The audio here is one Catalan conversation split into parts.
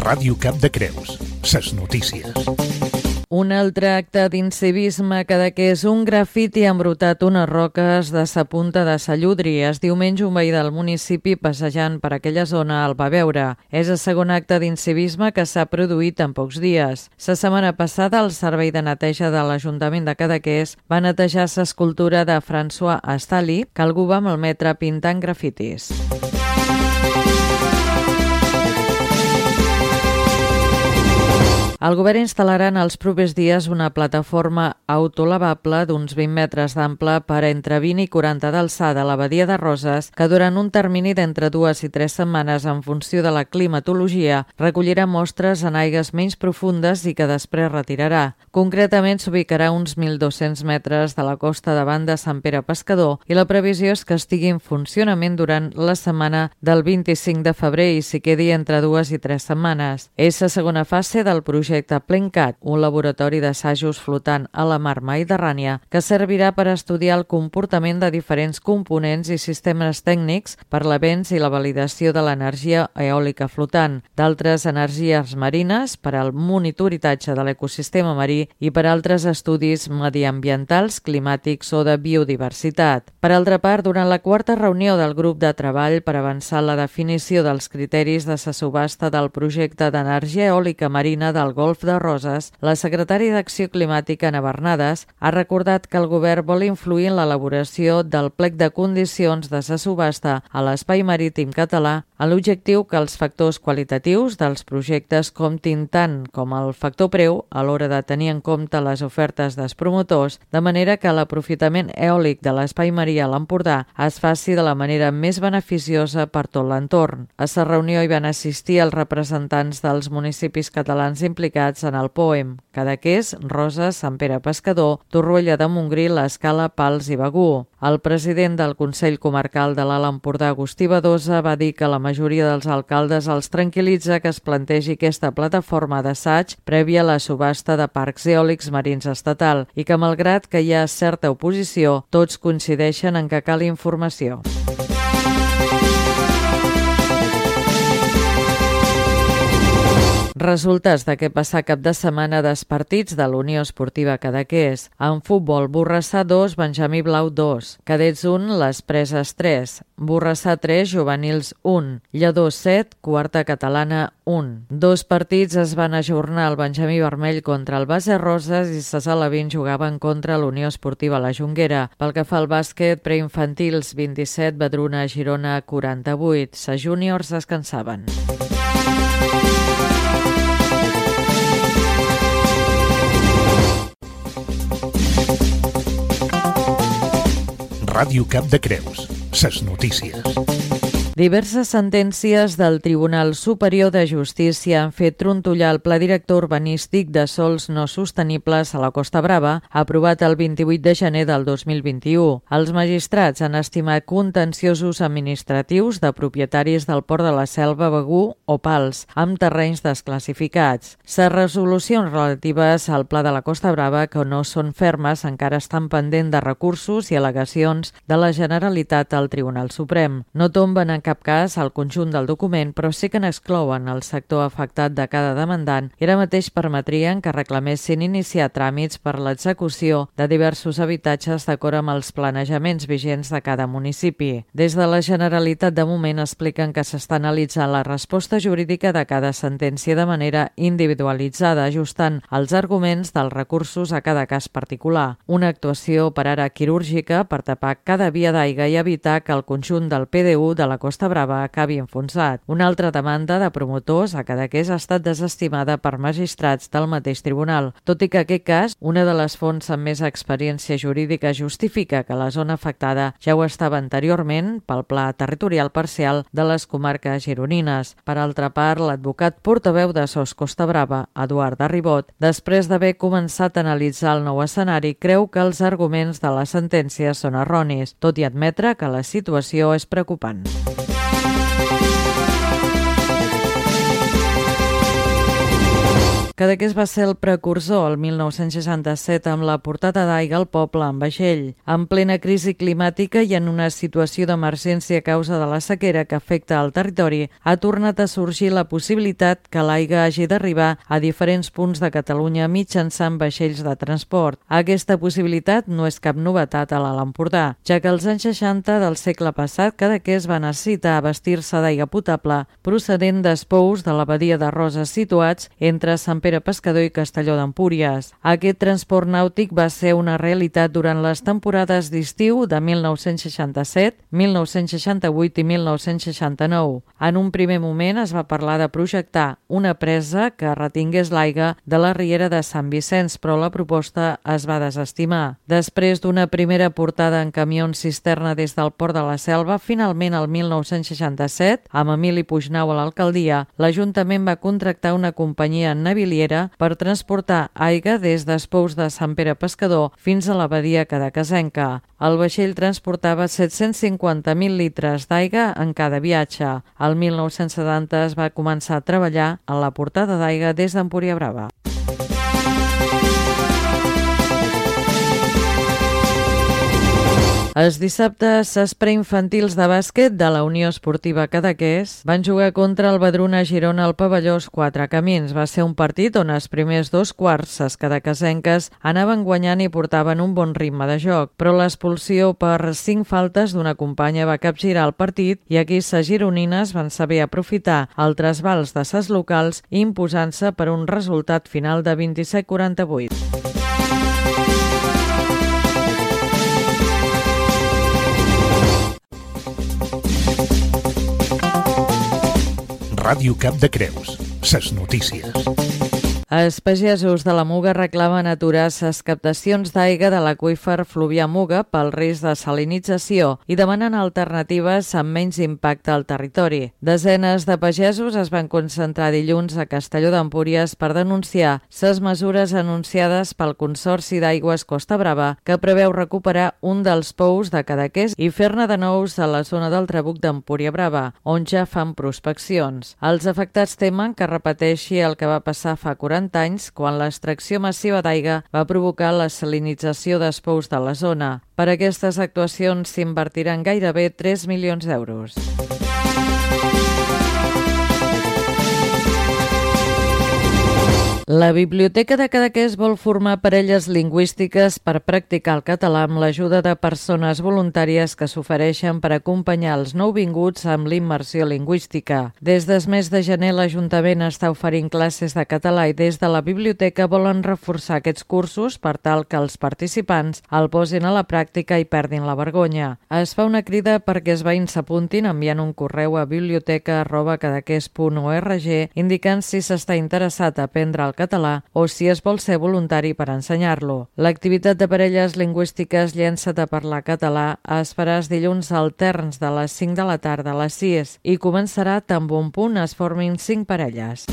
Ràdio Cap de Creus. Ses notícies. Un altre acte d'incivisme que és un grafiti embrutat unes roques de sa punta de Salludri. Es diumenge un veí del municipi passejant per aquella zona el va veure. És el segon acte d'incivisme que s'ha produït en pocs dies. La setmana passada el Servei de Neteja de l'Ajuntament de Cadaqués va netejar l'escultura de François Astali que algú va malmetre pintant grafitis. El govern instal·larà en els propers dies una plataforma autolavable d'uns 20 metres d'ample per entre 20 i 40 d'alçada a la badia de Roses, que durant un termini d'entre dues i tres setmanes en funció de la climatologia recollirà mostres en aigues menys profundes i que després retirarà. Concretament s'ubicarà uns 1.200 metres de la costa davant de Sant Pere Pescador i la previsió és que estigui en funcionament durant la setmana del 25 de febrer i s'hi quedi entre dues i tres setmanes. És la segona fase del projecte projecte Plencat, un laboratori d'assajos flotant a la mar Mediterrània que servirà per estudiar el comportament de diferents components i sistemes tècnics per l'avenç i la validació de l'energia eòlica flotant, d'altres energies marines per al monitoritge de l'ecosistema marí i per altres estudis mediambientals, climàtics o de biodiversitat. Per altra part, durant la quarta reunió del grup de treball per avançar la definició dels criteris de sa subhasta del projecte d'energia eòlica marina del Golf de Roses, la secretària d'Acció Climàtica Ana Bernades ha recordat que el govern vol influir en l'elaboració del plec de condicions de sa subhasta a l'espai marítim català a l'objectiu que els factors qualitatius dels projectes comptin tant com el factor preu a l'hora de tenir en compte les ofertes dels promotors, de manera que l'aprofitament eòlic de l'espai marí a l'Empordà es faci de la manera més beneficiosa per tot l'entorn. A la reunió hi van assistir els representants dels municipis catalans implicats en el poem Cadaqués, Rosa, Sant Pere Pescador, Torroella de Montgrí, l'Escala, Pals i Begú. El president del Consell Comarcal de l'Alt Empordà, Agustí Badosa, va dir que la majoria dels alcaldes els tranquil·litza que es plantegi aquesta plataforma d'assaig prèvia a la subhasta de parcs eòlics marins estatal i que, malgrat que hi ha certa oposició, tots coincideixen en que cal informació. Resultats de què passar cap de setmana dels partits de l'Unió Esportiva Cadaqués. En futbol, Borrassà 2, Benjamí Blau 2, Cadets 1, Les Preses 3, Borrassà 3, Juvenils 1, Lledó 7, Quarta Catalana 1. Dos partits es van ajornar al Benjamí Vermell contra el Base Roses i Ses Alevins jugaven contra l'Unió Esportiva La Jonguera. Pel que fa al bàsquet, preinfantils 27, Badruna Girona 48. Sa júniors descansaven. Ràdio Cap de Creus. Ses notícies. Diverses sentències del Tribunal Superior de Justícia han fet trontollar el Pla Director Urbanístic de Sols No Sostenibles a la Costa Brava, aprovat el 28 de gener del 2021. Els magistrats han estimat contenciosos administratius de propietaris del Port de la Selva, Begú o Pals, amb terrenys desclassificats. Les resolucions relatives al Pla de la Costa Brava, que no són fermes, encara estan pendent de recursos i al·legacions de la Generalitat al Tribunal Suprem. No tomben en cap cas el conjunt del document, però sí que n'exclouen el sector afectat de cada demandant i ara mateix permetrien que reclamessin iniciar tràmits per l'execució de diversos habitatges d'acord amb els planejaments vigents de cada municipi. Des de la Generalitat de moment expliquen que s'està analitzant la resposta jurídica de cada sentència de manera individualitzada, ajustant els arguments dels recursos a cada cas particular. Una actuació per ara quirúrgica per tapar cada via d'aigua i evitar que el conjunt del PDU de la Costa Costa Brava acabi enfonsat. Una altra demanda de promotors a Cadaqués ha estat desestimada per magistrats del mateix tribunal, tot i que aquest cas, una de les fonts amb més experiència jurídica justifica que la zona afectada ja ho estava anteriorment pel pla territorial parcial de les comarques gironines. Per altra part, l'advocat portaveu de SOS Costa Brava, Eduard Arribot, després d'haver començat a analitzar el nou escenari, creu que els arguments de la sentència són erronis, tot i admetre que la situació és preocupant. Cadaqués va ser el precursor el 1967 amb la portada d'aigua al poble en vaixell. En plena crisi climàtica i en una situació d'emergència a causa de la sequera que afecta el territori, ha tornat a sorgir la possibilitat que l'aigua hagi d'arribar a diferents punts de Catalunya mitjançant vaixells de transport. Aquesta possibilitat no és cap novetat a l'Alt Empordà, ja que als anys 60 del segle passat Cadaqués va necessitar abastir-se d'aigua potable procedent d'espous de l'abadia de Roses situats entre Sant Pere Pere Pescador i Castelló d'Empúries. Aquest transport nàutic va ser una realitat durant les temporades d'estiu de 1967, 1968 i 1969. En un primer moment es va parlar de projectar una presa que retingués l'aigua de la riera de Sant Vicenç, però la proposta es va desestimar. Després d'una primera portada en camions cisterna des del port de la Selva, finalment el 1967, amb Emili Puignau a l'alcaldia, l'Ajuntament va contractar una companyia naviliera Riera per transportar aigua des d'Espous de Sant Pere Pescador fins a l'abadia Cadacasenca. El vaixell transportava 750.000 litres d'aigua en cada viatge. El 1970 es va començar a treballar a la portada d'aigua des d'Empúria Brava. Els dissabtes, els preinfantils de bàsquet de la Unió Esportiva Cadaqués van jugar contra el Badruna Girona al pavellós Quatre Camins. Va ser un partit on els primers dos quarts les cadacasenques anaven guanyant i portaven un bon ritme de joc, però l'expulsió per cinc faltes d'una companya va capgirar el partit i aquí les gironines van saber aprofitar el trasbals de ses locals imposant-se per un resultat final de 27-48. Ràdio Cap de Creus. Ses notícies. Els pagesos de la Muga reclamen aturar les captacions d'aigua de l'aqüífer Fluvià Muga pel risc de salinització i demanen alternatives amb menys impacte al territori. Desenes de pagesos es van concentrar dilluns a Castelló d'Empúries per denunciar les mesures anunciades pel Consorci d'Aigües Costa Brava que preveu recuperar un dels pous de Cadaqués i fer-ne de nous a la zona del Trabuc d'Empúria Brava, on ja fan prospeccions. Els afectats temen que repeteixi el que va passar fa 40 40 anys quan l'extracció massiva d'aigua va provocar la salinització d'espous de la zona. Per aquestes actuacions s'invertiran gairebé 3 milions d'euros. La Biblioteca de Cadaqués vol formar parelles lingüístiques per practicar el català amb l'ajuda de persones voluntàries que s'ofereixen per acompanyar els nouvinguts amb l'immersió lingüística. Des del mes de gener l'Ajuntament està oferint classes de català i des de la biblioteca volen reforçar aquests cursos per tal que els participants el posin a la pràctica i perdin la vergonya. Es fa una crida perquè es veïns s'apuntin enviant un correu a biblioteca.cadaqués.org indicant si s'està interessat a aprendre el català o si es vol ser voluntari per ensenyar-lo. L'activitat de parelles lingüístiques llençat a parlar català es farà els dilluns alterns de les 5 de la tarda a les 6 i començarà tan bon punt es formin 5 parelles.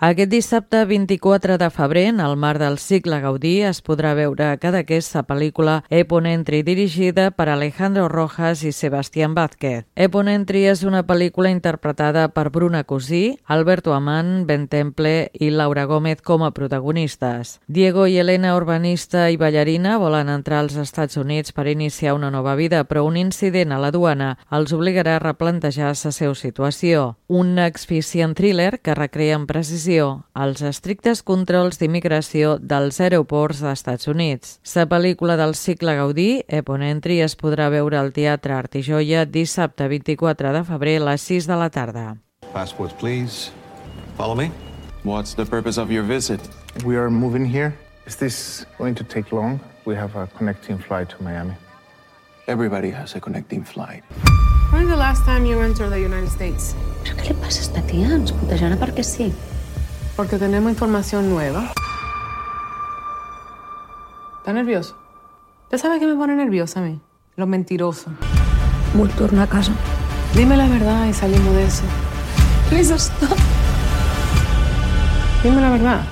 Aquest dissabte 24 de febrer, en el mar del cicle Gaudí, es podrà veure cada aquesta pel·lícula Eponentri, dirigida per Alejandro Rojas i Sebastián Vázquez. Eponentri és una pel·lícula interpretada per Bruna Cosí, Alberto Amán, Ben Temple i Laura Gómez com a protagonistes. Diego i Elena, urbanista i ballarina, volen entrar als Estats Units per iniciar una nova vida, però un incident a la duana els obligarà a replantejar la seva situació. Un exficient thriller que recrea amb precisió atenció als estrictes controls d'immigració dels aeroports d'Estats Units. La pel·lícula del cicle Gaudí, Epon Entry, es podrà veure al Teatre Art i Joia dissabte 24 de febrer a les 6 de la tarda. Passports, please. Follow me. What's the purpose of your visit? We are moving here. Is this going to take long? we have a connecting flight to Miami. Everybody has a connecting flight. When is the last time you entered the United States? ¿Pero qué le pasa a esta tía? Ens putejarà perquè sí. Porque tenemos información nueva. ¿Está nervioso? ¿Usted sabe qué me pone nerviosa a mí? Los mentirosos. Vull tornar a casa. Dime la verdad y salimos de eso. Please stop. Dime la verdad.